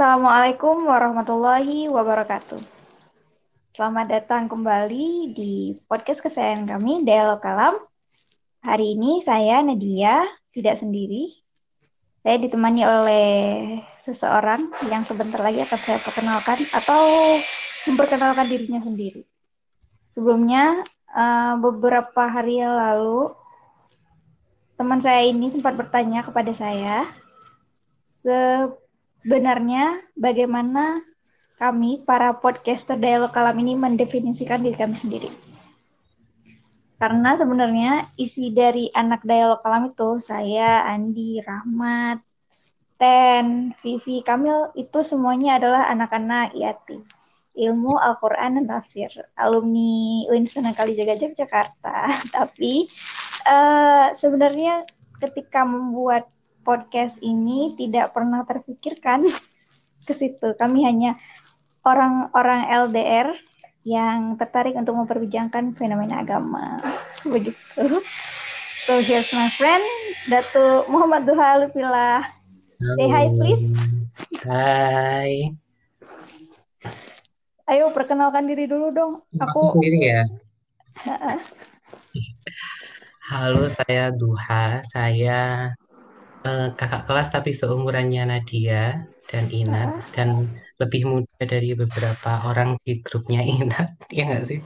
Assalamualaikum warahmatullahi wabarakatuh. Selamat datang kembali di podcast kesayangan kami, Dialog Kalam. Hari ini saya Nadia, tidak sendiri. Saya ditemani oleh seseorang yang sebentar lagi akan saya perkenalkan atau memperkenalkan dirinya sendiri. Sebelumnya, uh, beberapa hari yang lalu, teman saya ini sempat bertanya kepada saya, sebenarnya bagaimana kami, para podcaster dialog kalam ini mendefinisikan diri kami sendiri. Karena sebenarnya isi dari anak dialog kalam itu, saya, Andi, Rahmat, Ten, Vivi, Kamil, itu semuanya adalah anak-anak IATI. Ilmu Al-Quran dan Tafsir. Alumni UIN Kali Jaga Yogyakarta. Tapi uh, sebenarnya ketika membuat podcast ini tidak pernah terpikirkan ke situ. Kami hanya orang-orang LDR yang tertarik untuk memperbincangkan fenomena agama. Begitu. So here's my friend, Datu Muhammad Duha Lupila. Say hi please. Hai. Ayo perkenalkan diri dulu dong. Aku, Aku sendiri ya. Halo, saya Duha. Saya uh, kakak kelas tapi seumurannya Nadia dan Inat dan lebih muda dari beberapa orang di grupnya Inat, ya nggak sih?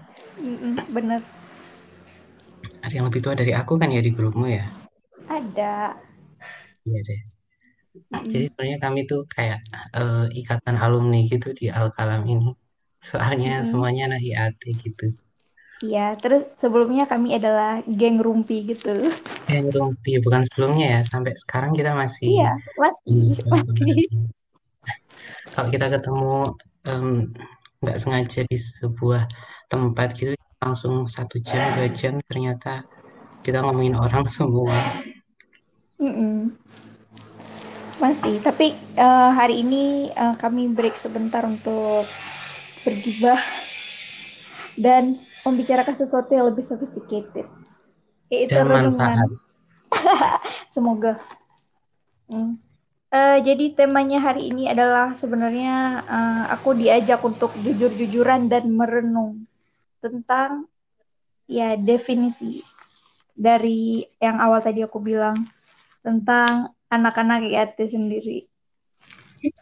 bener. Ada yang lebih tua dari aku kan ya di grupmu ya? Ada. Iya deh. Jadi sebenarnya kami tuh kayak uh, ikatan alumni gitu di Alkalam ini. Soalnya mm. semuanya anak IAT gitu. Iya, terus sebelumnya kami adalah geng rumpi gitu. Geng rumpi, bukan sebelumnya ya. Sampai sekarang kita masih. Iya, masih. masih kalau kita ketemu nggak um, sengaja di sebuah tempat gitu langsung satu jam dua jam ternyata kita ngomongin orang semua mm -mm. masih tapi uh, hari ini uh, kami break sebentar untuk bergibah dan membicarakan sesuatu yang lebih sophisticated yaitu dan manfaat semoga mm. Uh, jadi temanya hari ini adalah sebenarnya uh, aku diajak untuk jujur-jujuran dan merenung tentang ya definisi dari yang awal tadi aku bilang tentang anak-anak IAT sendiri.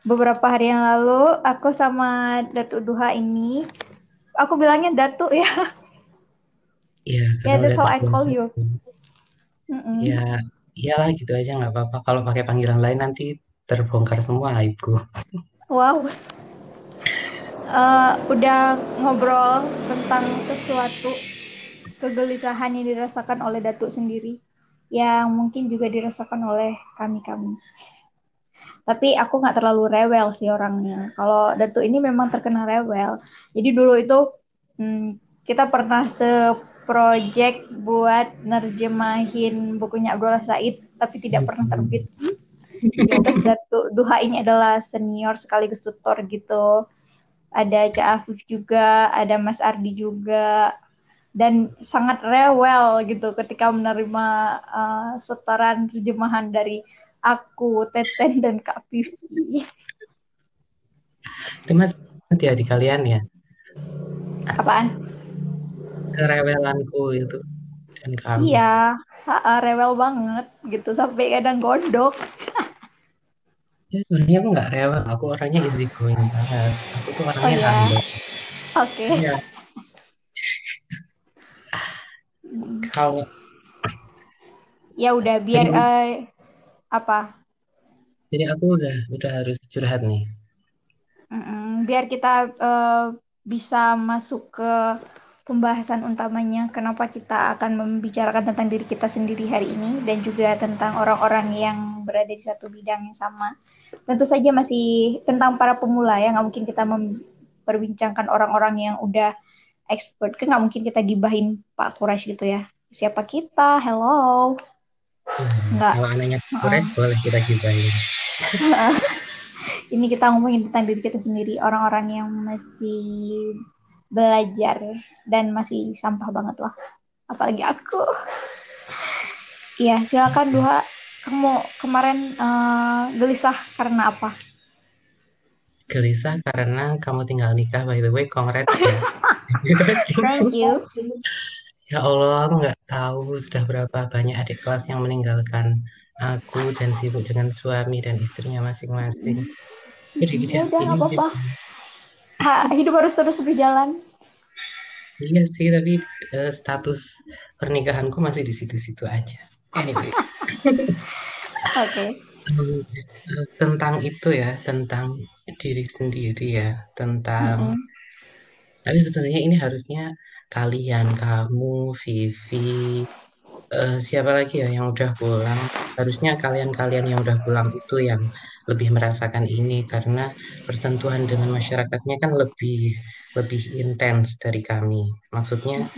Beberapa hari yang lalu aku sama Datu Duha ini, aku bilangnya Datu ya. Iya. Ya, that's how I call you. Mm -mm. Ya, iyalah gitu aja nggak apa-apa kalau pakai panggilan lain nanti terbongkar semua aibku wow uh, udah ngobrol tentang sesuatu kegelisahan yang dirasakan oleh Datuk sendiri yang mungkin juga dirasakan oleh kami-kami. Tapi aku nggak terlalu rewel sih orangnya. Kalau Datuk ini memang terkena rewel. Jadi dulu itu hmm, kita pernah se project buat nerjemahin bukunya Abdullah Said tapi tidak pernah terbit. Terus Datu Duha ini adalah senior sekaligus tutor gitu. Ada Cak Afif juga, ada Mas Ardi juga, dan sangat rewel gitu ketika menerima uh, setoran terjemahan dari aku, Teten, dan Kak Vivi. Itu mas nanti ya di kalian ya? Apaan? kerewelanku itu dan kamu. Iya, ha, rewel banget gitu sampai kadang gondok. ya sebenarnya aku nggak rewel, aku orangnya easy going banget. Aku tuh orangnya oh, iya. Oke. Okay. Iya. Kalau ya udah biar uh, apa? Jadi aku udah udah harus curhat nih. Biar kita uh, bisa masuk ke pembahasan utamanya kenapa kita akan membicarakan tentang diri kita sendiri hari ini dan juga tentang orang-orang yang berada di satu bidang yang sama. Tentu saja masih tentang para pemula ya, nggak mungkin kita memperbincangkan orang-orang yang udah expert. Kan nggak mungkin kita gibahin Pak Quraisy gitu ya. Siapa kita? Hello. Nggak. Kalau anaknya Quraisy uh. boleh kita gibahin. ini kita ngomongin tentang diri kita sendiri, orang-orang yang masih belajar dan masih sampah banget lah apalagi aku Iya, silakan dua. Kamu kemarin uh, gelisah karena apa? gelisah karena kamu tinggal nikah by the way, congrats ya. Thank you. Ya Allah, aku nggak tahu sudah berapa banyak adik kelas yang meninggalkan aku dan sibuk dengan suami dan istrinya masing-masing. Jadi Ya udah nggak apa-apa. Ha, hidup harus terus berjalan. Iya sih, tapi uh, status pernikahanku masih di situ-situ aja. Anyway. Oke. Okay. Um, tentang itu ya, tentang diri sendiri ya, tentang. Mm -hmm. Tapi sebenarnya ini harusnya kalian, kamu, Vivi, uh, siapa lagi ya yang udah pulang? Harusnya kalian-kalian yang udah pulang itu yang lebih merasakan ini karena persentuhan dengan masyarakatnya kan lebih lebih intens dari kami. Maksudnya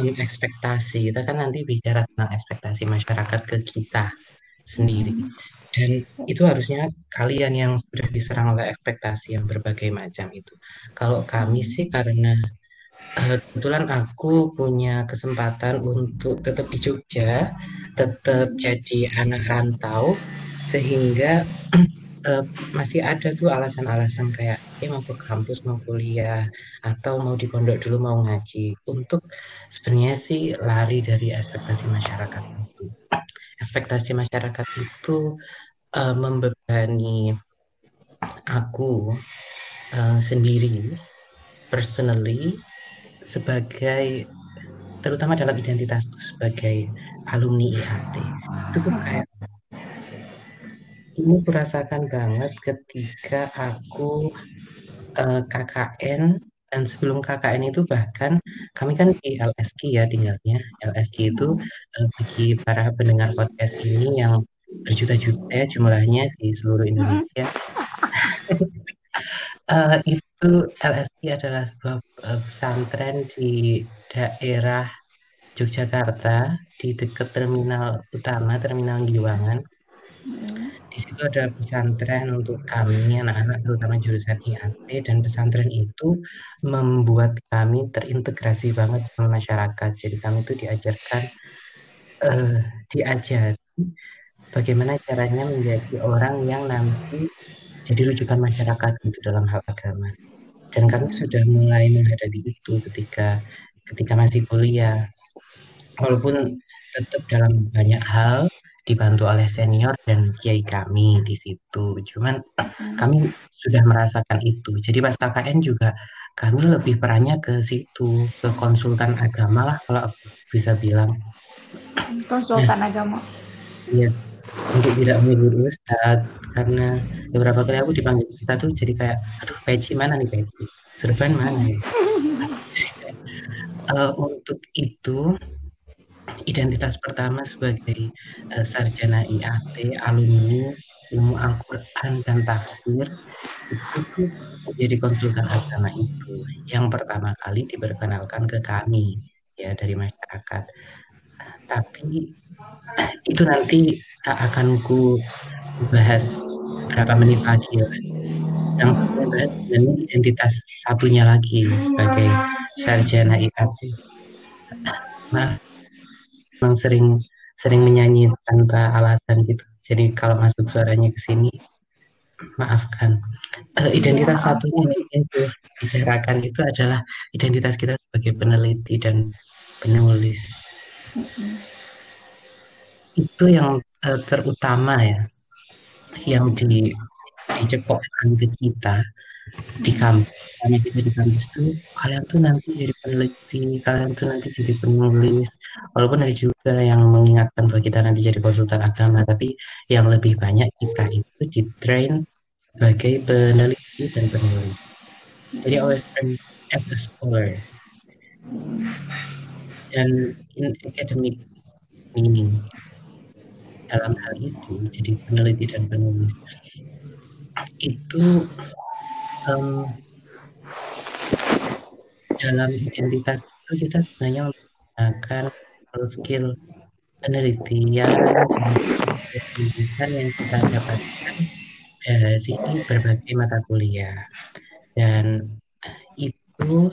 um, ekspektasi kita kan nanti bicara tentang ekspektasi masyarakat ke kita sendiri dan itu harusnya kalian yang sudah diserang oleh ekspektasi yang berbagai macam itu. Kalau kami sih karena kebetulan aku punya kesempatan untuk tetap di Jogja, tetap jadi anak rantau sehingga uh, masih ada tuh alasan-alasan kayak ya mau ke kampus mau kuliah atau mau di pondok dulu mau ngaji. Untuk sebenarnya sih lari dari ekspektasi masyarakat itu. Ekspektasi masyarakat itu uh, membebani aku uh, sendiri personally sebagai terutama dalam identitasku sebagai alumni IAT itu tuh kayak ini kurasakan banget ketika aku uh, eh, KKN dan sebelum KKN itu bahkan kami kan di LSK ya tinggalnya. LSK itu uh, bagi para pendengar podcast ini yang berjuta-juta ya jumlahnya di seluruh Indonesia. uh, itu LSK adalah sebuah uh, pesantren di daerah Yogyakarta di dekat terminal utama, terminal Giwangan. Di situ ada pesantren untuk kami anak-anak terutama jurusan IAT dan pesantren itu membuat kami terintegrasi banget sama masyarakat. Jadi kami itu diajarkan uh, diajari bagaimana caranya menjadi orang yang nanti jadi rujukan masyarakat itu dalam hal agama dan kami sudah mulai menghadapi itu ketika ketika masih kuliah walaupun tetap dalam banyak hal dibantu oleh senior dan kiai kami di situ. Cuman hmm. kami sudah merasakan itu. Jadi pas KKN juga kami lebih perannya ke situ, ke konsultan agama lah kalau bisa bilang. Konsultan nah, agama. Iya. Untuk tidak menyebut ustad karena beberapa kali aku dipanggil kita tuh jadi kayak aduh peci mana nih peci? Serban mana ya? Uh, untuk itu identitas pertama sebagai uh, sarjana IAP, alumni ilmu Al-Quran dan tafsir itu menjadi konsultan agama itu. Yang pertama kali diperkenalkan ke kami ya dari masyarakat. Tapi itu nanti akan ku bahas berapa menit lagi ya. Yang bahas dan identitas satunya lagi sebagai sarjana IAP. Maaf memang sering sering menyanyi tanpa alasan gitu. Jadi kalau masuk suaranya ke sini, maafkan. Uh, identitas ya, satunya yang itu bicarakan itu adalah identitas kita sebagai peneliti dan penulis. Mm-hmm. Itu yang uh, terutama ya, yang di dicekokkan ke kita di kampus. Karena kita di kampus tuh kalian tuh nanti jadi peneliti kalian tuh nanti jadi penulis. Walaupun ada juga yang mengingatkan bahwa kita nanti jadi konsultan agama tapi yang lebih banyak kita itu di train sebagai peneliti dan penulis. Jadi always train as a scholar dan in academic meaning dalam hal itu jadi peneliti dan penulis. Itu um, dalam identitas itu kita sebenarnya menggunakan skill penelitian dan pendidikan yang kita dapatkan dari berbagai mata kuliah. Dan itu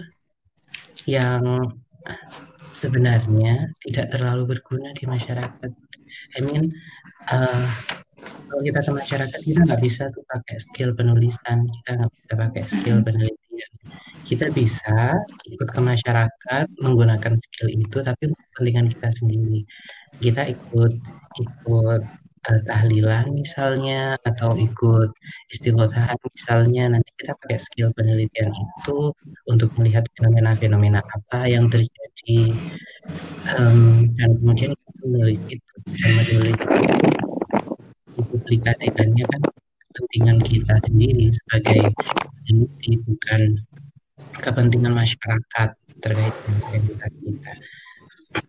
yang sebenarnya tidak terlalu berguna di masyarakat. I mean, uh, kalau kita ke masyarakat kita nggak bisa tuh pakai skill penulisan kita nggak bisa pakai skill penelitian. Kita bisa ikut ke masyarakat menggunakan skill itu tapi untuk kepentingan kita sendiri. Kita ikut ikut tahlilan misalnya atau ikut istighosahan misalnya nanti kita pakai skill penelitian itu untuk melihat fenomena-fenomena apa yang terjadi um, dan kemudian kita menulis itu dan menulis publikasikannya kan kepentingan kita sendiri sebagai peneliti bukan kepentingan masyarakat terkait dengan identitas kita.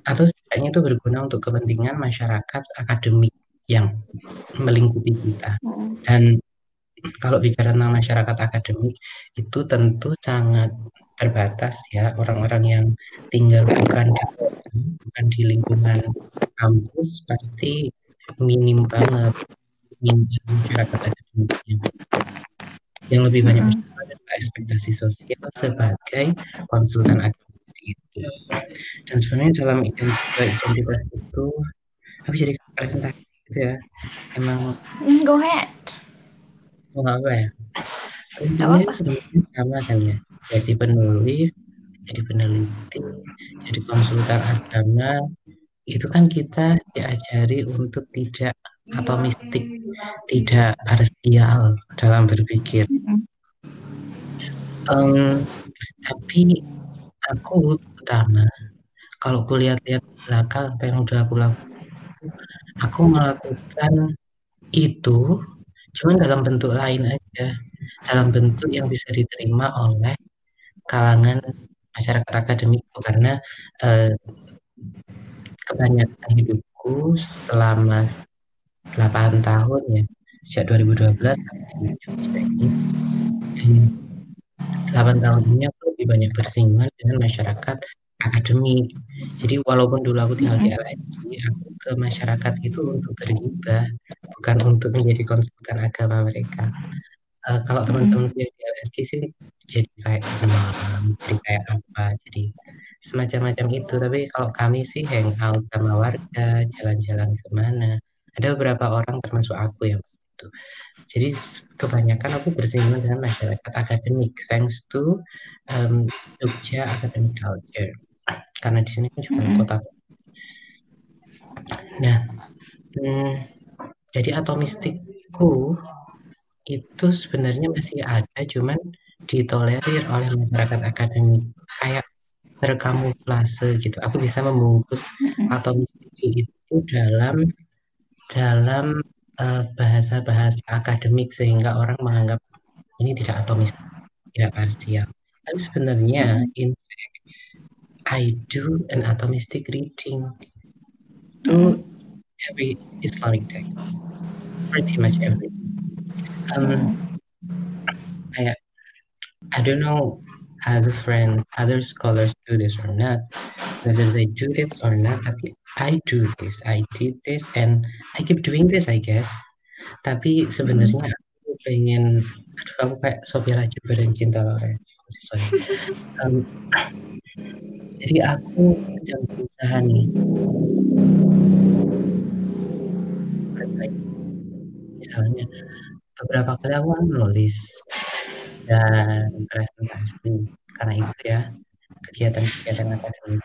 Atau setidaknya itu berguna untuk kepentingan masyarakat akademik yang melingkupi kita. Dan kalau bicara tentang masyarakat akademik itu tentu sangat terbatas ya. Orang-orang yang tinggal bukan di bukan di lingkungan kampus pasti minim banget masyarakat akademiknya. Yang lebih banyak hmm. adalah ekspektasi sosial sebagai konsultan akademik itu. Dan sebenarnya dalam identitas itu aku jadi presentasi ya emang mm, go ahead. Oh apa ya? Intinya sebenarnya sama kan ya. Jadi penulis jadi peneliti jadi konsultan agama itu kan kita diajari untuk tidak atau mistik, tidak parsial dalam berpikir. Um, tapi aku pertama, kalau kulihat-lihat belakang apa yang udah aku lakukan, aku melakukan itu cuman dalam bentuk lain aja, dalam bentuk yang bisa diterima oleh kalangan masyarakat akademik karena uh, kebanyakan hidupku selama 8 tahun ya sejak 2012 sampai Jogja ini dan 8 tahun ini aku lebih banyak bersinggungan dengan masyarakat akademik jadi walaupun dulu aku tinggal di LSI aku ke masyarakat itu untuk bergibah bukan untuk menjadi konsultan agama mereka uh, kalau teman-teman di LSI sih jadi kayak demam, jadi kayak apa, jadi semacam-macam itu. Tapi kalau kami sih hangout sama warga, jalan-jalan ke mana, ada beberapa orang termasuk aku yang itu. Jadi kebanyakan aku bersinggungan dengan masyarakat akademik, thanks to um, Jogja Academic Culture. Karena di sini kan juga mm -hmm. kota. Nah, hmm, jadi atomistikku itu sebenarnya masih ada, cuman ditolerir oleh masyarakat akademik kayak terkamuflase gitu. Aku bisa membungkus atomistik itu dalam dalam uh, bahasa-bahasa akademik sehingga orang menganggap ini tidak atomis, tidak parsial. Tapi sebenarnya, in fact, I do an atomistic reading to every Islamic text, pretty much every. Um, kayak I don't know other friends, other scholars do this or not, whether they do this or not, tapi I do this, I did this, and I keep doing this, I guess. Tapi sebenarnya hmm. aku pengen, aduh aku kayak Sophia Lajuba dan Cinta Lawrence. Sorry. Um, jadi aku sedang berusaha nih. Misalnya, beberapa kali aku menulis dan presentasi karena itu ya kegiatan-kegiatan akademik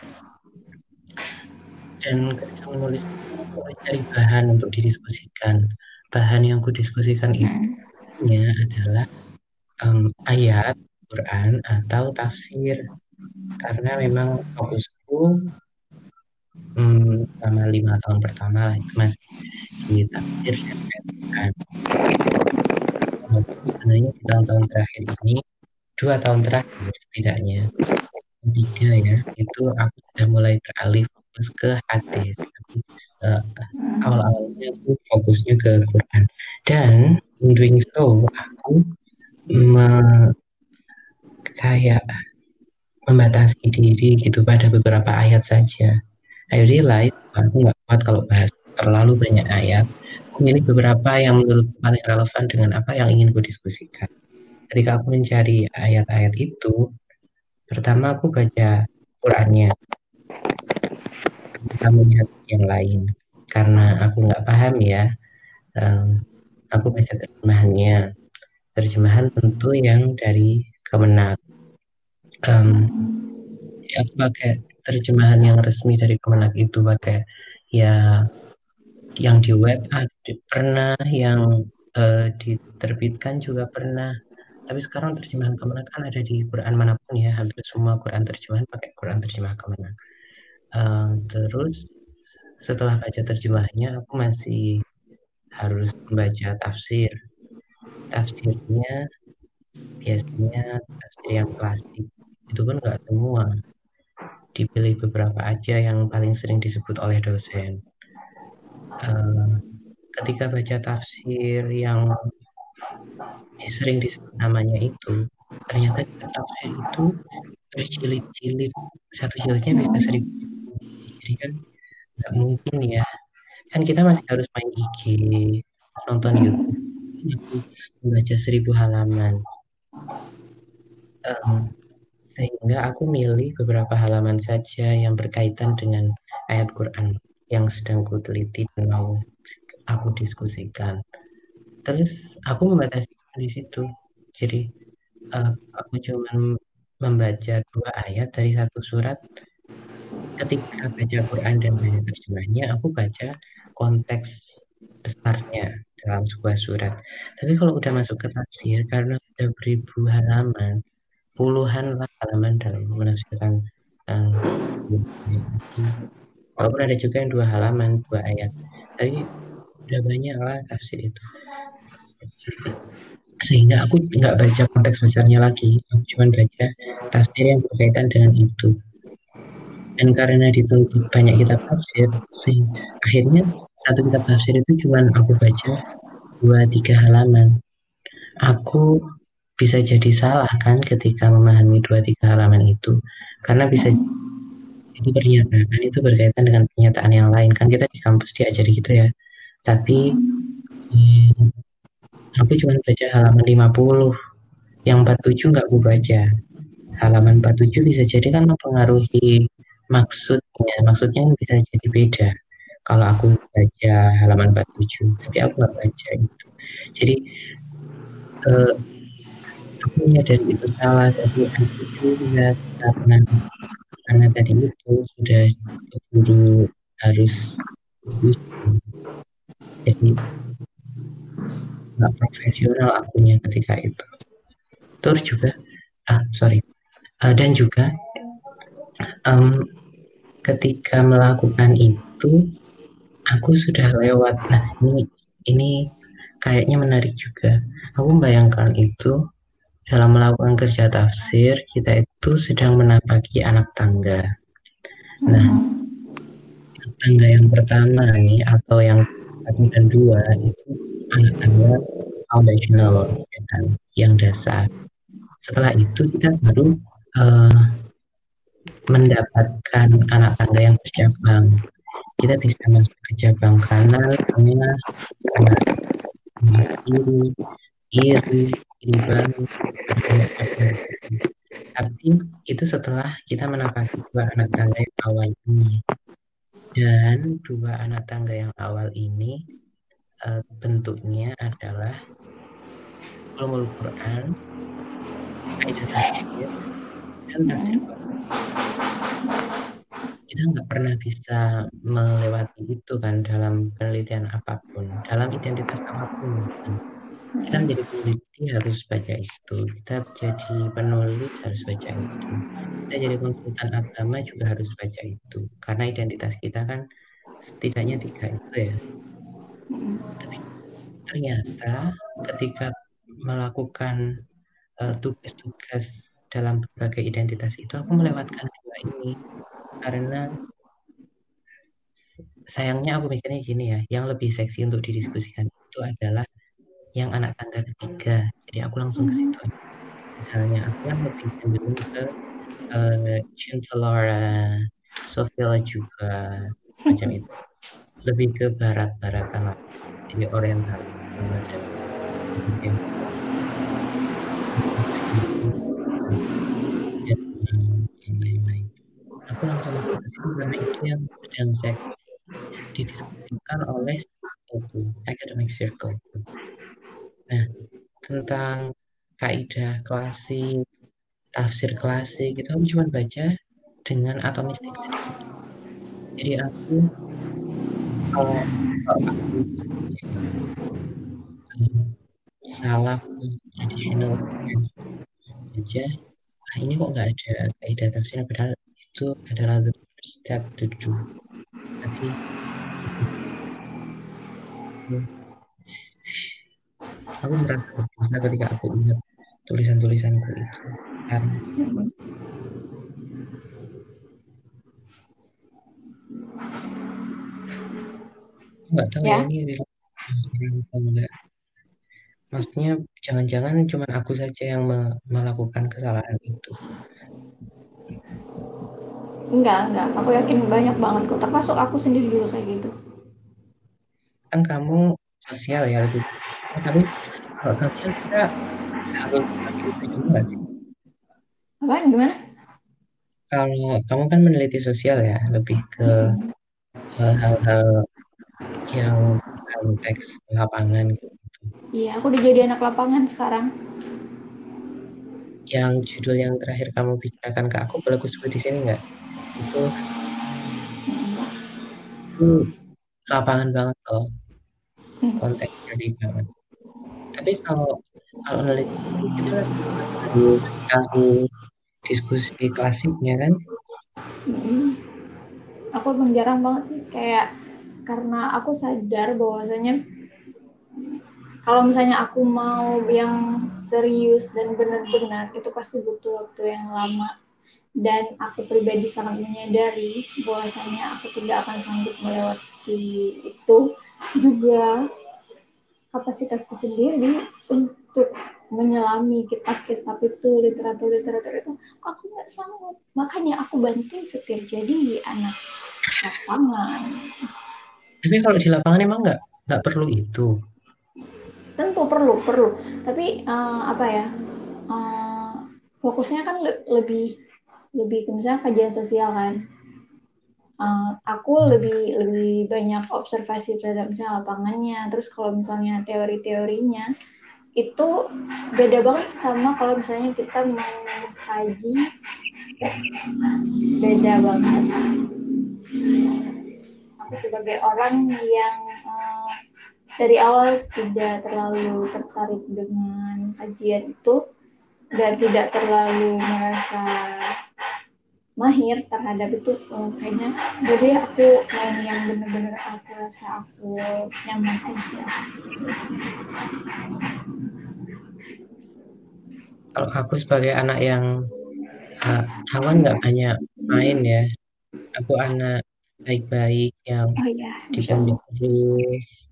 dan ketika menulis mencari cari bahan untuk didiskusikan bahan yang kudiskusikan itu hmm. adalah um, ayat Quran atau tafsir. Karena memang fokusku um, selama lima tahun pertama lah itu masih di tafsir dan Quran sebenarnya di tahun-tahun terakhir ini dua tahun terakhir setidaknya tiga ya itu aku sudah mulai beralih fokus ke hadis. Uh, awal-awalnya aku fokusnya ke Quran. Dan in doing so aku me, kayak membatasi diri gitu pada beberapa ayat saja. I realize aku nggak kuat kalau bahas terlalu banyak ayat. Memilih beberapa yang menurut paling relevan dengan apa yang ingin gue diskusikan. Ketika aku mencari ayat-ayat itu pertama aku baca Qurannya. Kita melihat yang lain. Karena aku nggak paham ya um, aku baca terjemahannya. Terjemahan tentu yang dari Kemenak um, aku pakai terjemahan yang resmi dari Kemenak itu pakai ya yang di web ada pernah yang uh, diterbitkan juga pernah. Tapi sekarang terjemahan Kemenak kan ada di Quran mana pun ya hampir semua Quran terjemahan pakai Quran terjemah Kemenak uh, terus setelah baca terjemahnya aku masih harus membaca tafsir. Tafsirnya biasanya tafsir yang klasik. Itu pun nggak semua. Dipilih beberapa aja yang paling sering disebut oleh dosen. Uh, ketika baca tafsir yang sering disebut namanya itu ternyata tafsir itu berjilid-jilid. Satu jilidnya bisa seribu jadi kan nggak mungkin ya kan kita masih harus main IG nonton YouTube membaca seribu halaman um, sehingga aku milih beberapa halaman saja yang berkaitan dengan ayat Quran yang sedang ku teliti dan mau aku diskusikan. Terus aku membatasi di situ. Jadi uh, aku cuma membaca dua ayat dari satu surat. Ketika baca Quran dan baca terjemahnya, aku baca konteks besarnya dalam sebuah surat. Tapi kalau udah masuk ke tafsir, karena udah beribu halaman, puluhan lah halaman dalam menafsirkan uh, walaupun ada juga yang dua halaman dua ayat. Tapi udah banyak lah tafsir itu. Sehingga aku nggak baca konteks besarnya lagi aku cuma baca tafsir yang berkaitan dengan itu dan karena dituntut banyak kitab tafsir sehingga akhirnya satu kitab tafsir itu cuma aku baca dua tiga halaman. Aku bisa jadi salah kan ketika memahami dua tiga halaman itu? Karena bisa itu pernyataan itu berkaitan dengan pernyataan yang lain. Kan kita di kampus diajari gitu ya. Tapi hmm, aku cuma baca halaman 50 yang 47 nggak aku baca. Halaman 47 bisa jadi kan mempengaruhi maksudnya maksudnya bisa jadi beda. Kalau aku baca halaman 47 tapi aku nggak baca itu jadi eh, aku menyadari itu salah tapi aku juga karena karena tadi itu sudah keburu harus jadi nggak profesional akunya ketika itu. Terus juga ah sorry. Uh, dan juga um, ketika melakukan itu aku sudah lewat nah ini ini kayaknya menarik juga aku membayangkan itu dalam melakukan kerja tafsir, kita itu sedang menapaki anak tangga. Nah, anak tangga yang pertama nih, atau yang satu dan dua, itu anak tangga foundational, yang dasar. Setelah itu kita baru uh, mendapatkan anak tangga yang bercabang. Kita bisa masuk ke cabang kanan, tengah, kiri, kiri, baru tapi itu setelah kita menapaki dua anak tangga yang awal ini dan dua anak tangga yang awal ini uh, bentuknya adalah ulumul Quran kaidah tafsir dan tafsir kita nggak pernah bisa melewati itu kan dalam penelitian apa pun dalam identitas apa pun kan. Kita menjadi peneliti harus baca itu kita jadi penulis harus baca itu kita jadi konsultan agama juga harus baca itu karena identitas kita kan setidaknya tiga itu ya. Tapi ternyata ketika melakukan uh, tugas-tugas dalam berbagai identitas itu aku melewatkan dua ini karena sayangnya aku mikirnya gini ya yang lebih seksi untuk didiskusikan itu adalah yang anak tangga ketiga. Jadi aku langsung ke situ misalnya aku yang lebih cenderung ke uh, Chancellor uh, Sofia juga macam itu. Lebih ke barat-baratan lah. Jadi oriental dan aku langsung karena itu yang sedang didiskusikan oleh aku academic Circle. Nah, tentang kaidah klasik, tafsir klasik, itu aku cuma baca dengan atomistik. Jadi aku kalau, aku salah tradisional aja ah ini kok nggak ada kaidah tafsir padahal itu adalah the step to do. Tapi aku merasa berdosa ketika aku ingat tulisan-tulisanku itu. Karena nggak tahu ya, ya. ini atau enggak. Maksudnya jangan-jangan cuma aku saja yang me melakukan kesalahan itu enggak enggak. Aku yakin banyak banget kok. Termasuk aku sendiri juga kayak gitu. Kan kamu sosial ya lebih tapi kalau sosial kita harus itu juga sih. Apa gimana? Kalau kamu kan meneliti sosial ya lebih ke hal-hal yang konteks lapangan gitu. Iya, aku udah jadi anak lapangan sekarang. Yang judul yang terakhir kamu bicarakan ke aku, boleh aku sebut di sini nggak? Itu itu lapangan banget loh. Konteksnya di banget. Tapi kalau kalau neliti itu tahu diskusi klasiknya kan? Hmm. Aku emang jarang banget sih kayak karena aku sadar bahwasanya kalau misalnya aku mau yang serius dan benar-benar itu pasti butuh waktu yang lama dan aku pribadi sangat menyadari bahwasanya aku tidak akan sanggup melewati itu. Juga kapasitasku sendiri untuk menyelami kitab-kitab itu literatur-literatur itu aku nggak sanggup. Makanya aku bantu setiap jadi anak lapangan. Tapi kalau di lapangan emang nggak nggak perlu itu? Tentu perlu perlu. Tapi uh, apa ya uh, fokusnya kan le lebih lebih ke misalnya kajian sosial kan. Uh, aku lebih lebih banyak observasi terhadap misalnya lapangannya. Terus kalau misalnya teori-teorinya itu beda banget sama kalau misalnya kita mau kaji. Beda banget. Aku sebagai orang yang uh, dari awal tidak terlalu tertarik dengan kajian itu dan tidak terlalu merasa mahir terhadap itu oh, kayaknya jadi aku main yang bener-bener aku rasa aku nyaman aja. Kalau aku sebagai anak yang uh, awan nggak banyak main ya. Aku anak baik-baik yang oh, iya, dibimbing terus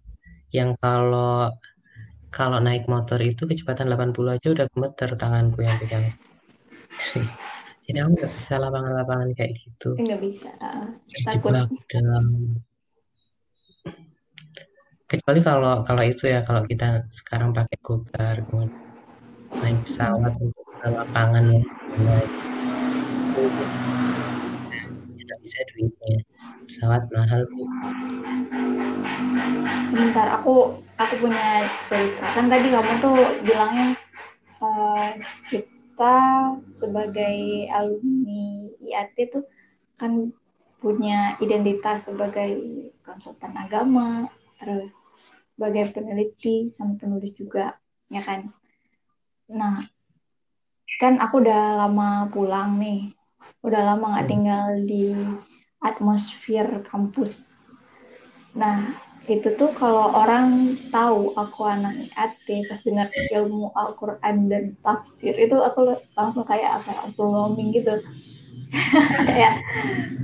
yang kalau kalau naik motor itu kecepatan 80 aja udah gemeter tanganku yang pegang jadi aku nggak bisa lapangan-lapangan kayak gitu. Nggak bisa terjebak dalam kecuali kalau kalau itu ya kalau kita sekarang pakai gogar naik pesawat untuk ke lapangan. Tidak bisa duitnya. Pesawat mahal. Sebentar aku aku punya cerita. Kan tadi kamu tuh bilangnya uh, kita sebagai alumni IAT tuh kan punya identitas sebagai konsultan agama terus sebagai peneliti sama penulis juga ya kan? Nah kan aku udah lama pulang nih. Udah lama nggak hmm. tinggal di atmosfer kampus. Nah itu tuh kalau orang tahu aku anak IAT pas dengar ilmu Al-Quran dan tafsir itu aku langsung kayak apa overwhelming gitu kayak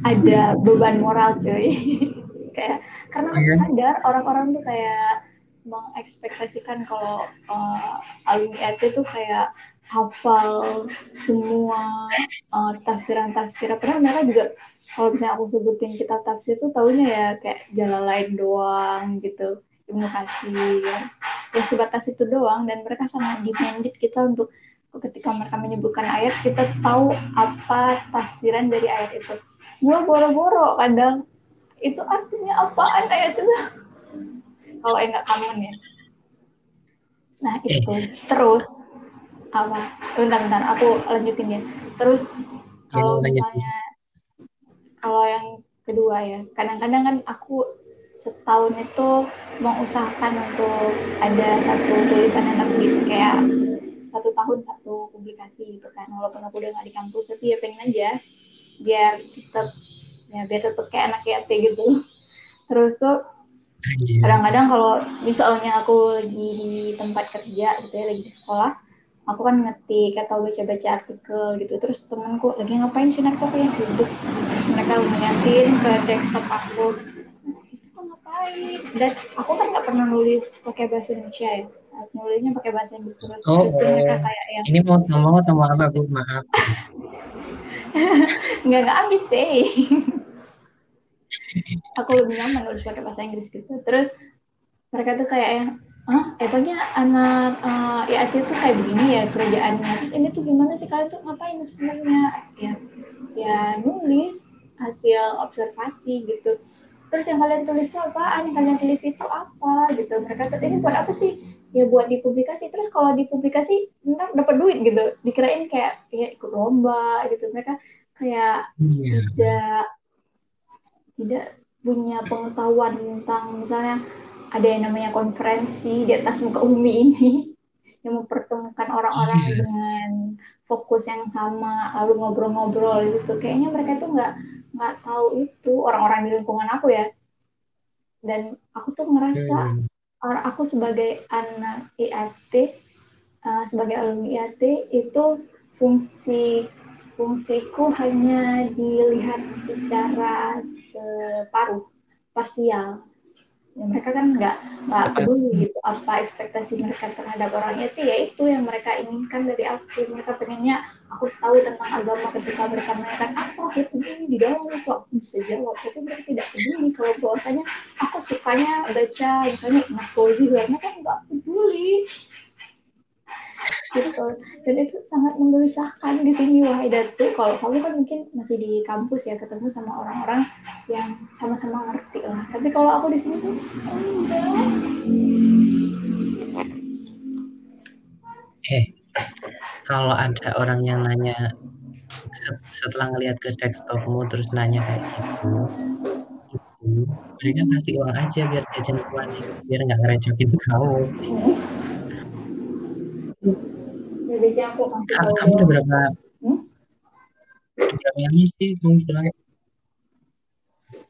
ada beban moral cuy kayak karena aku iya. sadar orang-orang tuh kayak mengekspektasikan kalau uh, alumni IAT tuh kayak hafal semua uh, tafsiran-tafsiran. Padahal mereka juga kalau misalnya aku sebutin kita tafsir tuh taunya ya kayak jalan lain doang gitu Ibnu Katsir ya sebatas itu doang dan mereka sangat demanded kita untuk ketika mereka menyebutkan ayat kita tahu apa tafsiran dari ayat itu. Gua boro-boro kadang itu artinya apaan ayat itu? Kalau enggak common ya. Nah Eh. itu terus apa? Bentar bentar. Aku lanjutin ya. Terus kalau misalnya kalau yang kedua ya. Kadang-kadang kan aku setahun itu mengusahakan untuk ada satu tulisan yang terbit kayak satu tahun satu publikasi gitu kan. Walaupun aku udah nggak di kampus tapi ya pengen aja biar tetap ya biar tetap kayak anak yatim gitu. Terus tuh kadang-kadang kalau misalnya aku lagi di tempat kerja gitu ya lagi di sekolah aku kan ngetik atau baca-baca artikel gitu. Terus temanku lagi ngapain sih aku kayak sibuk. Mereka ngeliatin ke desktop aku. Terus itu kok ngapain? Dan aku kan nggak pernah nulis pakai bahasa Indonesia ya. Nulisnya pakai bahasa Inggris terus. Oh, terus mereka oh. kayak yang Ini mau ngomong atau mau apa Bu? Maaf. nggak nggak habis sih. Aku lebih nyaman nulis pakai bahasa Inggris gitu. Terus mereka tuh kayak yang ah emangnya anak uh, IAT tuh kayak begini ya kerjaannya. Terus ini tuh gimana sih? Kalian tuh ngapain sebenarnya? Ya ya nulis hasil observasi gitu. Terus yang kalian tulis itu apaan? Yang kalian teliti itu apa? Gitu. Mereka tuh ini buat apa sih? Ya buat dipublikasi. Terus kalau dipublikasi ntar dapat duit gitu. Dikirain kayak ya ikut lomba gitu. Mereka kayak Iya. tidak tidak punya pengetahuan tentang misalnya ada yang namanya konferensi di atas muka bumi ini yang mempertemukan orang-orang Iya. dengan fokus yang sama lalu ngobrol-ngobrol gitu kayaknya mereka tuh nggak nggak tahu itu orang-orang di lingkungan aku ya dan aku tuh ngerasa Hmm. orang aku sebagai anak IAT uh, sebagai alumni IAT itu fungsi fungsiku hanya dilihat secara separuh parsial ya, mereka kan nggak nggak peduli gitu apa ekspektasi mereka terhadap orang IAT ya itu yang mereka inginkan dari aku. Mereka pengennya aku tahu tentang agama ketika mereka menanyakan apa itu ini di dalam aku bisa jawab? Tapi mereka tidak peduli. Kalau bahwasanya aku sukanya baca misalnya Mas Fauzi mereka kan nggak peduli gitu dan itu sangat menggelisahkan di sini wahai datu. Kalau kamu kan mungkin masih di kampus ya ketemu sama orang-orang yang sama-sama ngerti lah. Tapi kalau aku di sini tuh enggak Eh, kalau ada orang yang nanya se- setelah ngelihat ke desktopmu terus nanya kayak gitu, itu mereka kasih uang aja biar jajan keluar biar nggak ngerecokin kamu. Aku kasih Ka- tahu kamu udah berapa Hmm? udah berapa lama sih kamu pulang?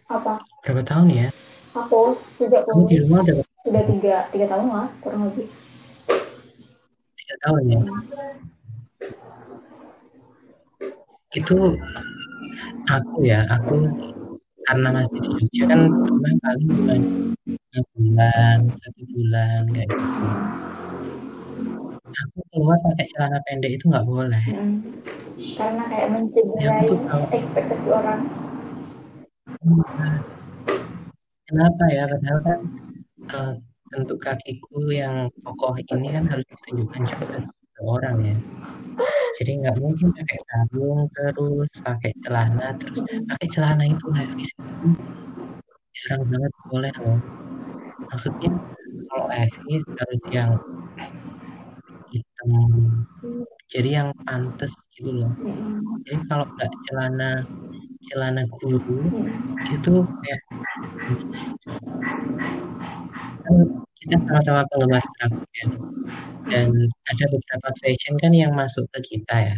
apa Berapa tahun ya? aku sejak Kamu di rumah udah berapa sudah tiga tiga tahun lah kurang lebih tiga tahun ya? Itu aku ya, aku karena masih di Jogja kan paling cuma tiga bulan, satu bulan kayak gitu. Keluar pakai celana pendek itu nggak boleh. Mm. karena kayak Ya, mencederai kalau- ekspektasi orang Kenapa ya? Padahal kan eh, bentuk kakiku yang kokoh ini kan harus ditunjukkan juga ke orang ya. Jadi nggak mungkin pakai sarung terus pakai celana terus pakai celana itu nggak bisa. Jarang banget boleh loh. Maksudnya kalau levis harus yang hitam. Jadi yang pantas gitu loh. Jadi kalau nggak celana celana guru itu kayak kan kita sama-sama penggemar grafik ya. Dan ada beberapa fashion kan yang masuk ke kita ya.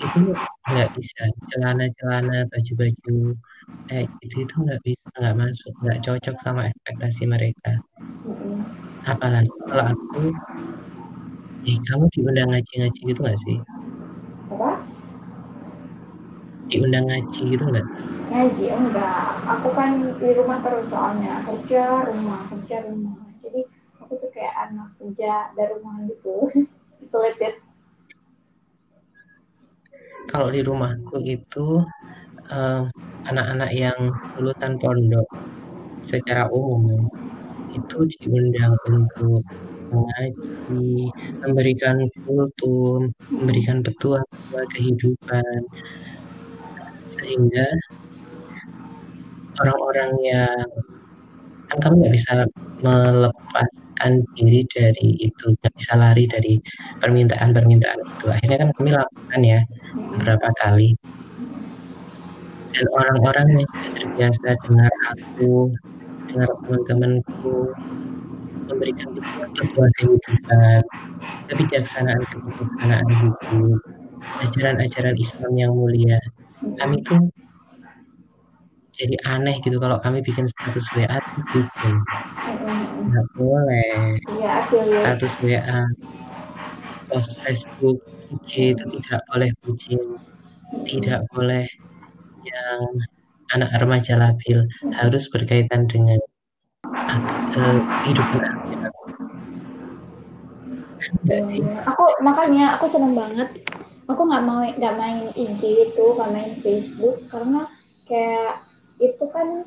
Itu nggak bisa. Celana-celana baju-baju kayak gitu itu nggak bisa nggak masuk nggak cocok sama ekspektasi mereka. Apalagi kalau aku eh kamu diundang ngaji-ngaji gitu nggak sih? Apa? Diundang ngaji gitu nggak? Ngaji enggak. Aku kan di rumah terus soalnya. Kerja rumah kerja rumah. Jadi aku tuh kayak anak kerja dari rumah gitu. Isolated kalau di rumahku itu eh, anak-anak yang lulusan pondok secara umum ya, itu diundang untuk mengaji, memberikan kultum, memberikan petuah kehidupan, sehingga orang-orang yang kan kami nggak bisa melepaskan diri dari itu nggak bisa lari dari permintaan-permintaan itu. Akhirnya kan kami lakukan ya beberapa kali. Dan orang-orang yang terbiasa dengar aku dengar teman-temanku memberikan petua kehidupan kebijaksanaan kebijaksanaan hidup ajaran-ajaran Islam yang mulia. Kami tuh jadi aneh gitu kalau kami bikin status WA bikin. Nggak boleh. Iya, status WA post Facebook IG itu tidak boleh bucin tidak boleh yang anak remaja labil harus berkaitan dengan uh, kehidupan sih Aku makanya aku seneng banget. Aku nggak mau nggak main IG itu, nggak main Facebook karena kayak itu kan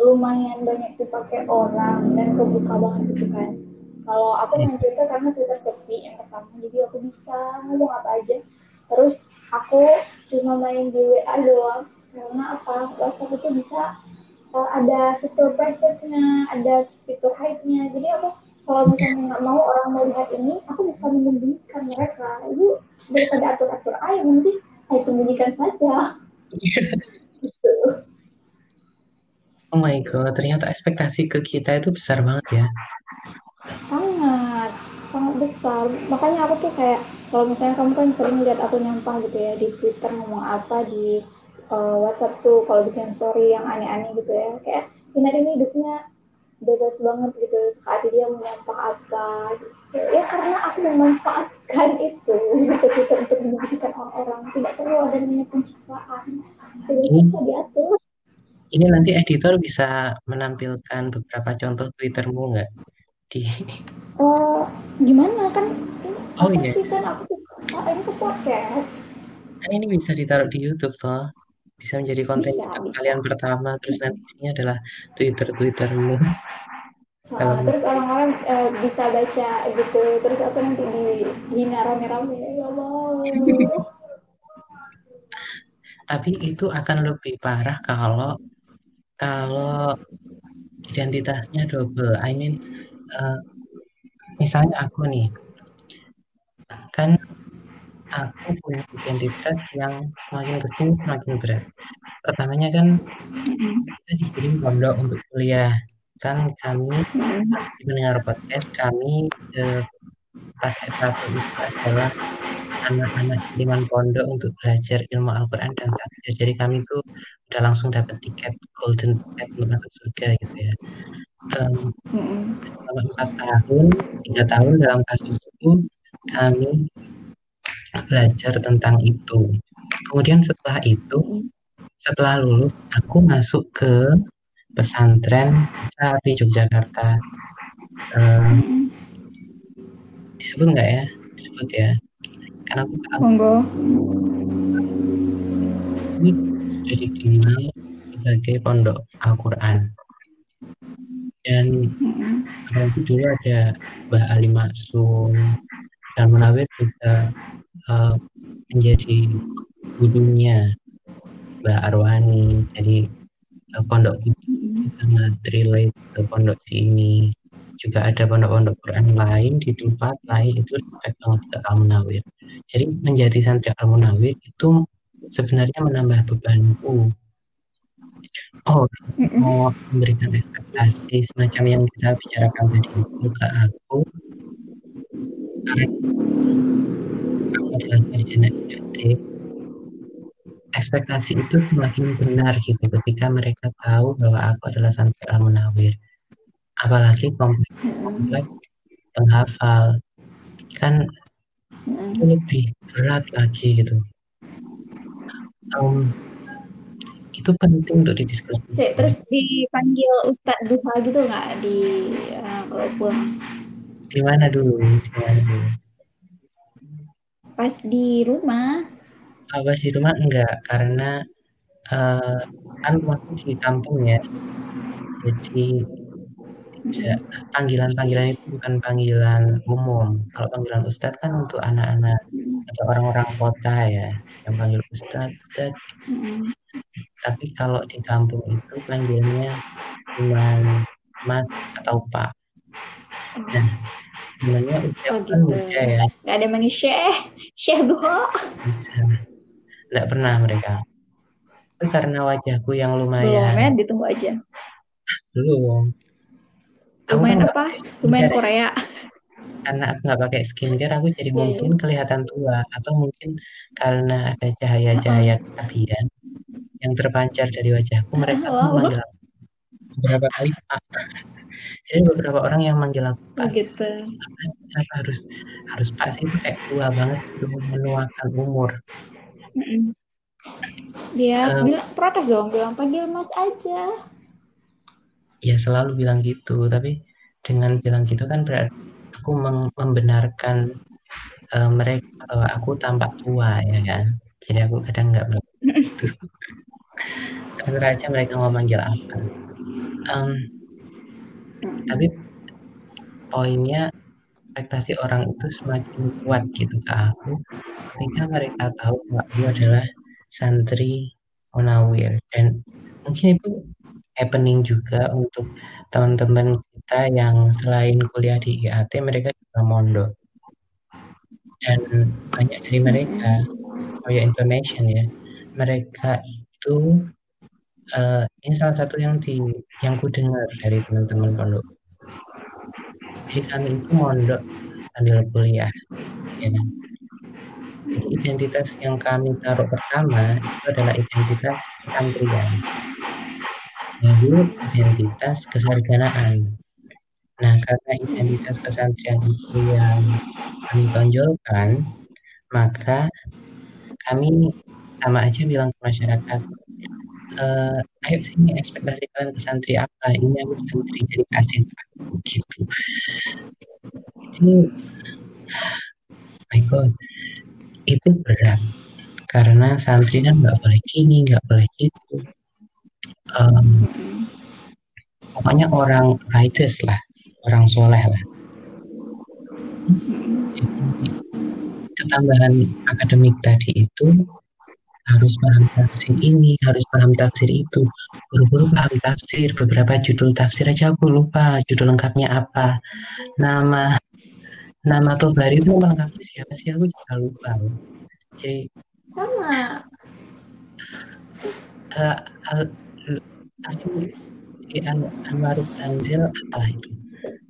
lumayan banyak dipakai orang dan kebuka banget gitu kan. Kalau aku main Twitter karena Twitter sepi yang pertama, jadi aku bisa ngomong apa aja. Terus aku cuma main di WA doang karena apa WhatsApp itu bisa uh, ada fitur private-nya, ada fitur hide-nya. Jadi aku kalau misalnya nggak mau orang melihat ini, aku bisa menyembunyikan mereka. Itu daripada atur-atur aja, nanti saya sembunyikan saja. gitu. oh my god ternyata ekspektasi ke kita itu besar banget ya Sangat, sangat besar. Makanya aku tuh kayak, kalau misalnya kamu kan sering lihat aku nyampah gitu ya di Twitter ngomong apa di uh, WhatsApp tuh kalau bikin story yang aneh-aneh gitu ya. Kayak Ina ini hidupnya bebas banget gitu. Saat dia gitu. ya karena aku memanfaatkan itu. Gitu, gitu untuk menyakitkan orang-orang tidak perlu ada namanya pencitraan tidak bisa diatur. Ini nanti editor bisa menampilkan beberapa contoh twittermu nggak? Di uh, gimana? Kan oh iya. sih? Kan aku oh, ini ke podcast. Kan ini bisa ditaruh di YouTube toh bisa menjadi konten Bisa, YouTube bisa. kalian pertama terus nanti isinya adalah Twitter Twittermu Nah, terus orang-orang eh, bisa baca gitu terus aku nanti dihina rame-rame? Ya Allah. Tapi itu akan lebih parah kalau kalau identitasnya double. I mean uh, misalnya aku nih kan aku punya identitas yang semakin ke sini semakin berat. Pertamanya kan kita dikirim pondok untuk kuliah. Kan kami mendengar podcast kami eh, pas S1 itu adalah anak-anak kiriman pondok untuk belajar ilmu Al-Quran dan tafsir jadi kami tuh udah langsung dapat tiket golden ticket untuk masuk surga gitu ya. Um, selama empat tahun tiga tahun dalam kasus itu kami belajar tentang itu. Kemudian setelah itu setelah lulus aku masuk ke pesantren di Yogyakarta. Um, disebut nggak ya? Disebut ya. Karena aku tahu. Ini sudah dikenal sebagai pondok Al-Quran. Dan waktu dulu ada Mbah Ali Maksum dan Munawir juga uh, menjadi gurunya Mbak Arwani. Jadi uh, pondok itu sangat relate ke pondok ini. Juga ada pondok-pondok Quran lain di tempat lain itu respect banget ke Al Munawir jadi menjadi santri Al Munawir itu sebenarnya menambah bebanku. Oh mau memberikan ekspektasi semacam yang kita bicarakan tadi itu ke aku sarjana ekspektasi itu semakin benar gitu ketika mereka tahu bahwa aku adalah santri Al Munawir. Apalagi kompleks, kompleks penghafal. Kan lebih berat lagi gitu. Um, itu penting untuk didiskusikan. Terus dipanggil Ustadz Duha gitu nggak? Di uh, kalau pulang di mana dulu? Pas di rumah. Oh, pas di rumah enggak karena uh, kan waktu di kampung ya. Jadi panggilan-panggilan itu bukan panggilan umum. Kalau panggilan ustadz kan untuk anak-anak atau orang-orang kota ya. Yang panggil ustadz, ustadz. Tapi kalau di kampung itu panggilannya cuma mas atau pak nah sebenarnya usia Oh kan gitu. ya Gak ada manggil Syekh, Syekh Duho. bisa nggak pernah mereka tapi karena wajahku yang Belum lumayan ya, ditunggu aja. belum aku kan Lumayan apa? Lumayan ya. Korea. karena aku nggak pakai skincare aku jadi iya. mungkin kelihatan tua atau mungkin karena ada cahaya-cahaya keabian yang terpancar dari wajahku mereka pun Wow. manggil aku beberapa kali pak. Jadi beberapa orang yang manggil aku Oh pak gitu. kenapa harus harus pak sih kayak tua banget itu menuakan umur. Mm-mm. Dia Eh, bilang protes dong, bilang panggil Mas aja. ya selalu bilang gitu. Tapi dengan bilang gitu kan berarti aku membenarkan eh, mereka bahwa aku tampak tua ya kan? Jadi aku kadang nggak bilang gitu terserah aja mereka mau manggil apa Em, tapi poinnya ekspektasi orang itu semakin kuat gitu ke aku. Ketika mereka tahu bahwa aku adalah santri Munawir. Dan mungkin itu happening juga untuk teman-teman kita yang selain kuliah di IAT mereka juga mondok. Dan banyak dari mereka for your information ya mereka itu eh, ini salah satu yang di yang ku dengar dari teman-teman pondok. Jadi kami itu mondok sambil kuliah ya kan? Jadi identitas yang kami taruh pertama itu adalah identitas kesantrian lalu identitas kesarjanaan nah karena identitas kesantrian itu yang kami tonjolkan maka kami sama aja bilang ke masyarakat eh, ayo sini ekspektasi kalian ke santri apa? Ini aku santri jadi kasih gitu. Itu my god. Itu berat. Karena santri kan nggak boleh gini nggak boleh gitu. Em, pokoknya orang righteous lah orang soleh lah. Ketambahan akademik tadi itu harus paham tafsir ini, harus paham tafsir itu. Buru-buru paham tafsir, beberapa judul tafsir aja aku lupa judul lengkapnya apa. Nama nama Tobari itu nama lengkapnya siapa sih aku juga lupa. Jadi Sama. uh, al, asli An Anwarul Tanzil apalah itu.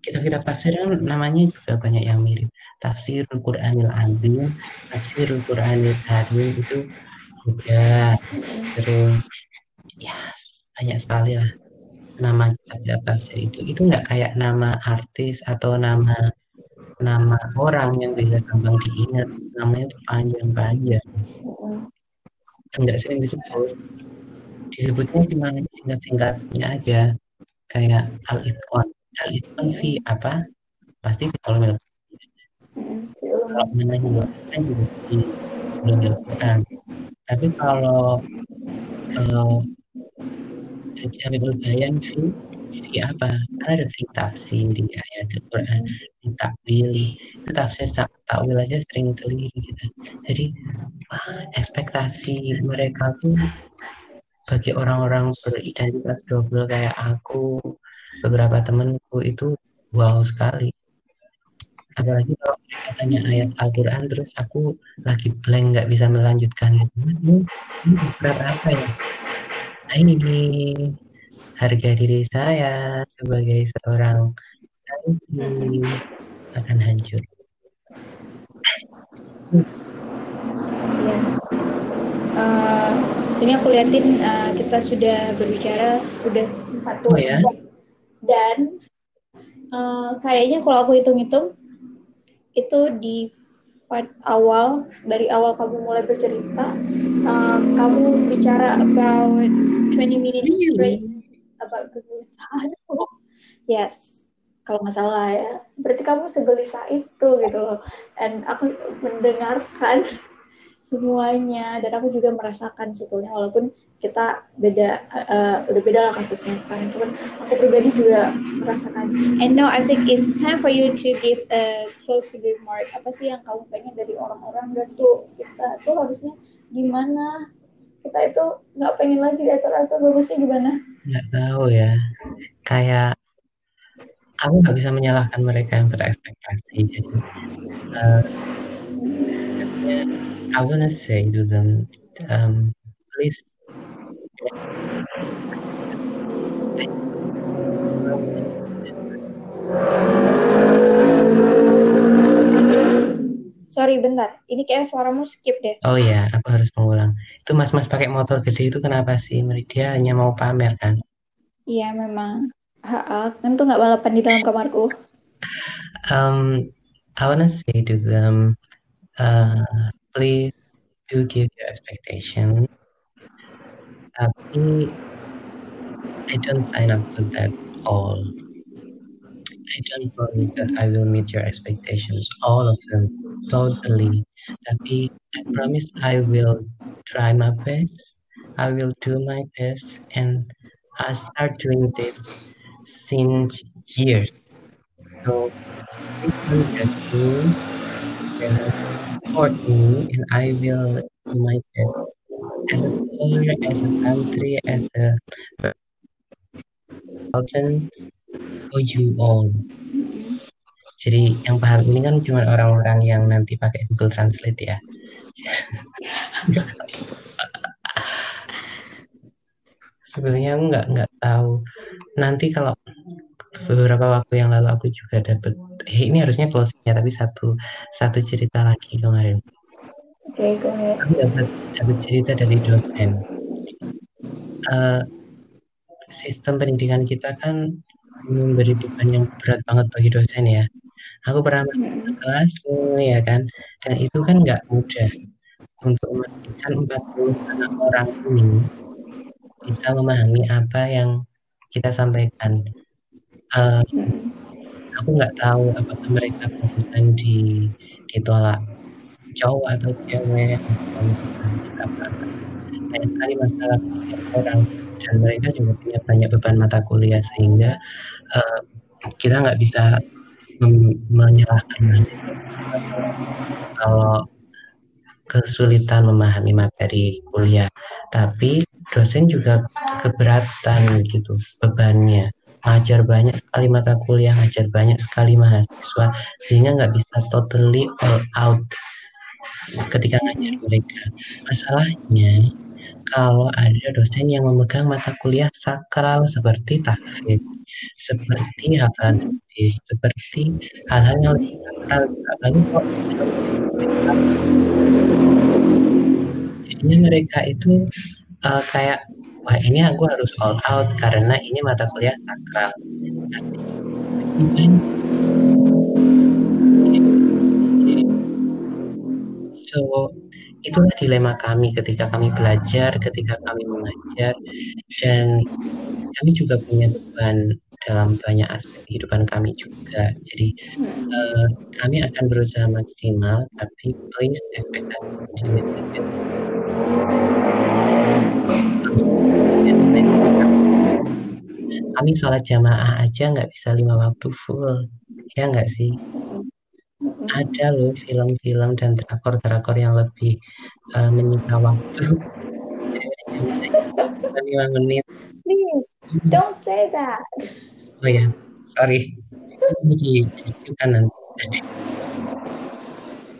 Kitab-kitab tafsir kan namanya juga banyak yang mirip. Tafsirul Qur'anil Azim, Tafsirul Qur'anil Karim itu juga terus ya banyak sekali lah nama kitab tafsir itu. Itu nggak kayak nama artis atau nama nama orang yang bisa gampang diingat. Namanya itu panjang-panjang. Nggak sering disebut. Disebutnya cuma singkat-singkatnya aja. Kayak al itqan. Al itqan fi apa? Pasti kalau kalau menanya kan juga di belum dilakukan tapi kalau uh, Jami'ul Bayan fi fi apa? Kan ada tafsir di ayat Al-Quran di takwil itu tafsir takwil aja sering keliru gitu jadi wah, ekspektasi mereka tuh bagi orang-orang beridentitas double kayak aku beberapa temenku itu wow sekali apalagi kalau mereka tanya ayat Al-Quran terus aku lagi blank nggak bisa melanjutkan ini, ini apa ya nah, ini harga diri saya sebagai seorang akan hancur ya. Uh, ini aku liatin uh, kita sudah berbicara udah satu oh, ya? dan uh, kayaknya kalau aku hitung-hitung itu di part awal dari awal kamu mulai bercerita uh, kamu bicara about 20 minutes straight about kegelisahan yes kalau nggak salah ya. Berarti kamu segelisah itu gitu loh. Dan aku mendengarkan semuanya dan aku juga merasakan sebetulnya walaupun kita beda uh, udah beda lah kasusnya sekarang. Cuman aku pribadi juga merasakan. And now I think it's time for you to give a closing remark. Apa sih yang kamu pengen dari orang-orang? Dan tuh kita tuh harusnya gimana? Kita itu nggak pengen lagi diatur-atur bagusnya gimana? Nggak tahu ya. Kayak aku nggak bisa menyalahkan mereka yang berekspektasi. Jadi uh, I wanna say to them, um, please. Sorry, bentar. Ini kayak suaramu skip deh. Oh iya, aku harus mengulang. Itu mas-mas pakai motor gede itu kenapa sih? Dia hanya mau pamer kan? Iya, memang. Ha, kan tuh nggak balapan di dalam kamarku. Um, I wanna say to them, uh, please do give your expectation. I don't sign up to that all. I don't promise that I will meet your expectations, all of them, totally. Tapi I promise I will try my best. I will do my best, and I start doing this since years. So please don't judge support me, and I will do my best as a scholar, as a country, as a consultant for you all. Jadi yang paham ini kan cuma orang-orang yang nanti pakai Google Translate ya. Sebenarnya aku nggak nggak tahu. Nanti kalau beberapa waktu yang lalu aku juga dapat eh, ini harusnya closingnya tapi satu satu cerita lagi kemarin. Oke, okay, Aku dapat dapat cerita dari dosen. Uh, sistem pendidikan kita kan memberi beban yang berat banget bagi dosen ya. Aku pernah masuk ke hmm. kelas ya kan, dan itu kan nggak mudah untuk memastikan 40 anak orang ini bisa memahami apa yang kita sampaikan. Uh, aku nggak tahu apakah mereka barusan di ditolak cowok atau cewek banyak sekali masalah orang dan mereka juga punya banyak beban mata kuliah sehingga uh, kita nggak bisa menyalahkan kalau kesulitan memahami materi kuliah. Tapi dosen juga keberatan gitu bebannya. Ngajar banyak sekali mata kuliah ngajar banyak sekali mahasiswa sehingga nggak bisa totally all out ketika ngajar mereka masalahnya kalau ada dosen yang memegang mata kuliah sakral seperti tahfidz, seperti hafalan hadis, seperti hal-hal yang lebih sakral, apalagi kok jadinya mereka itu uh, kayak wah ini aku harus all out karena ini mata kuliah sakral. Tapi so itulah dilema kami ketika kami belajar, ketika kami mengajar, dan kami juga punya beban dalam banyak aspek kehidupan kami juga. Jadi uh, kami akan berusaha maksimal, tapi please ekspektasi kami sholat jamaah aja nggak bisa lima waktu full, ya nggak sih? Ada loh film-film dan drakor-drakor yang lebih uh, menyita waktu lima menit please don't say that oh ya sorry juga nanti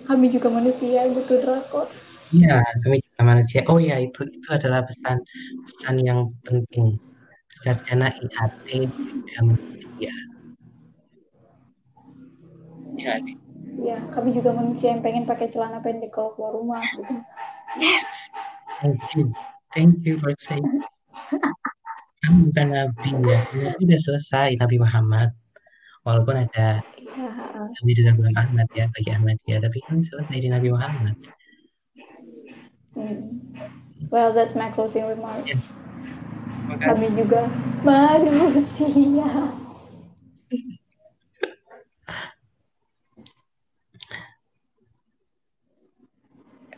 kami juga manusia butuh drakor Iya, kami juga manusia. Oh ya, itu itu adalah pesan pesan yang penting. Sarjana IAT juga manusia. Ya, ya kami juga manusia yang pengen pakai celana pendek kalau keluar rumah gitu. Yes. Thank you. Thank you for saying. Kamu bukan nabi ya. Nabi udah selesai Nabi Muhammad. Walaupun ada ya. Mirza Ghulam Ahmad ya bagi Ahmad ya, tapi kan selesai di Nabi Muhammad. Hmm. Well, that's my closing remark. Yes. Kami juga manusia.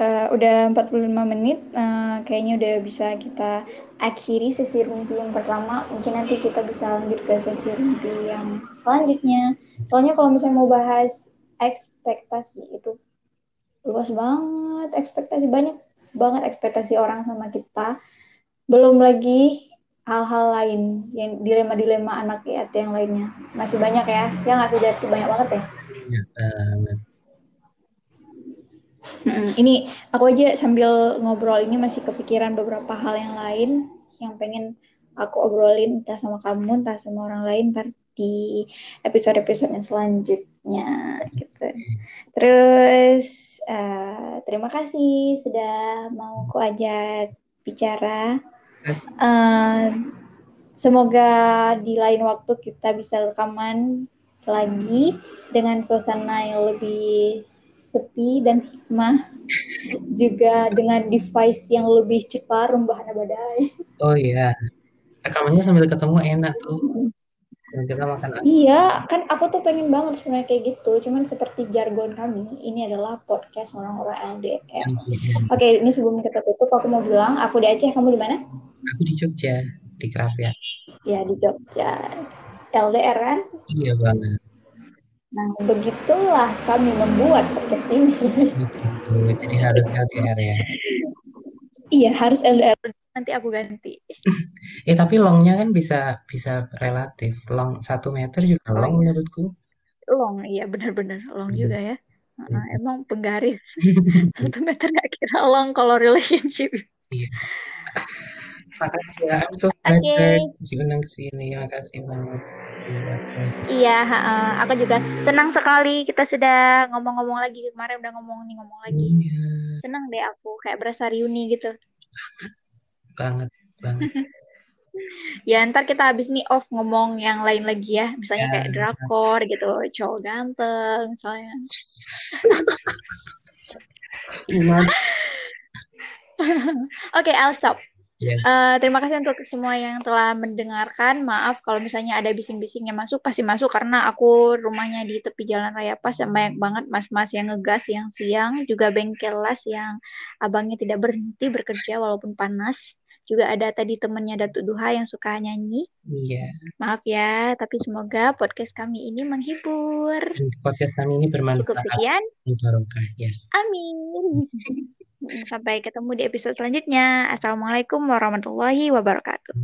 Uh, udah 45 menit uh, kayaknya udah bisa kita akhiri sesi rumpi yang pertama. Mungkin nanti kita bisa lanjut ke sesi rumpi yang selanjutnya. Soalnya kalau misalnya mau bahas ekspektasi itu luas banget. Ekspektasi banyak banget ekspektasi orang sama kita. Belum lagi hal-hal lain yang dilema-dilema anak yatim yang lainnya. Masih banyak ya. Yang nggak sih banyak banget ya? Banyak banget Ini aku aja sambil ngobrol ini masih kepikiran beberapa hal yang lain yang pengen aku obrolin entah sama kamu entah sama orang lain ntar di episode-episode yang selanjutnya gitu. Terus uh, terima kasih sudah mau aku ajak bicara. Uh, semoga di lain waktu kita bisa rekaman lagi dengan suasana yang lebih sepi dan hikmah juga dengan device yang lebih cepat rebahan badai. Oh iya, rekamannya sambil ketemu enak tuh. kita makan Iya, kan aku tuh pengen banget sebenarnya kayak gitu. Cuman seperti jargon kami, ini adalah podcast orang-orang LDR. Oke, okay, ini sebelum kita tutup, aku mau bilang, aku di Aceh, kamu di mana? Aku di Jogja, di Krapia. Ya, di Jogja. LDR kan? Iya banget. Nah, begitulah kami membuat podcast ini. Begitu, jadi harus LDR ya. Iya, harus LDR. Nanti aku ganti. eh, tapi longnya kan bisa bisa relatif. Long satu meter juga oh, long iya. menurutku. Long, iya benar-benar long hmm. juga ya. Uh, emang penggaris. satu meter gak kira long kalau relationship. Iya. Makasih ya, I'm so okay. diundang ke sini. Makasih banget. Iya, uh, aku juga senang sekali kita sudah ngomong-ngomong lagi kemarin udah ngomong nih ngomong lagi. Iya. Senang deh aku kayak berasa reuni gitu. Banget, banget. ya ntar kita habis nih off ngomong yang lain lagi ya, misalnya ya. kayak drakor gitu, cowok ganteng, soalnya. Oke, okay, I'll stop. Yes. Uh, terima kasih untuk semua yang telah mendengarkan. Maaf kalau misalnya ada bising-bising yang masuk, pasti masuk karena aku rumahnya di tepi jalan raya pas dan banyak banget mas-mas yang ngegas yang siang, juga bengkel las yang abangnya tidak berhenti bekerja walaupun panas. Juga ada tadi temennya Datu Duha yang suka nyanyi. Iya. Maaf ya, tapi semoga podcast kami ini menghibur. Podcast kami ini bermanfaat. Cukup sekian. Yes. Amin. Sampai ketemu di episode selanjutnya. Assalamualaikum warahmatullahi wabarakatuh.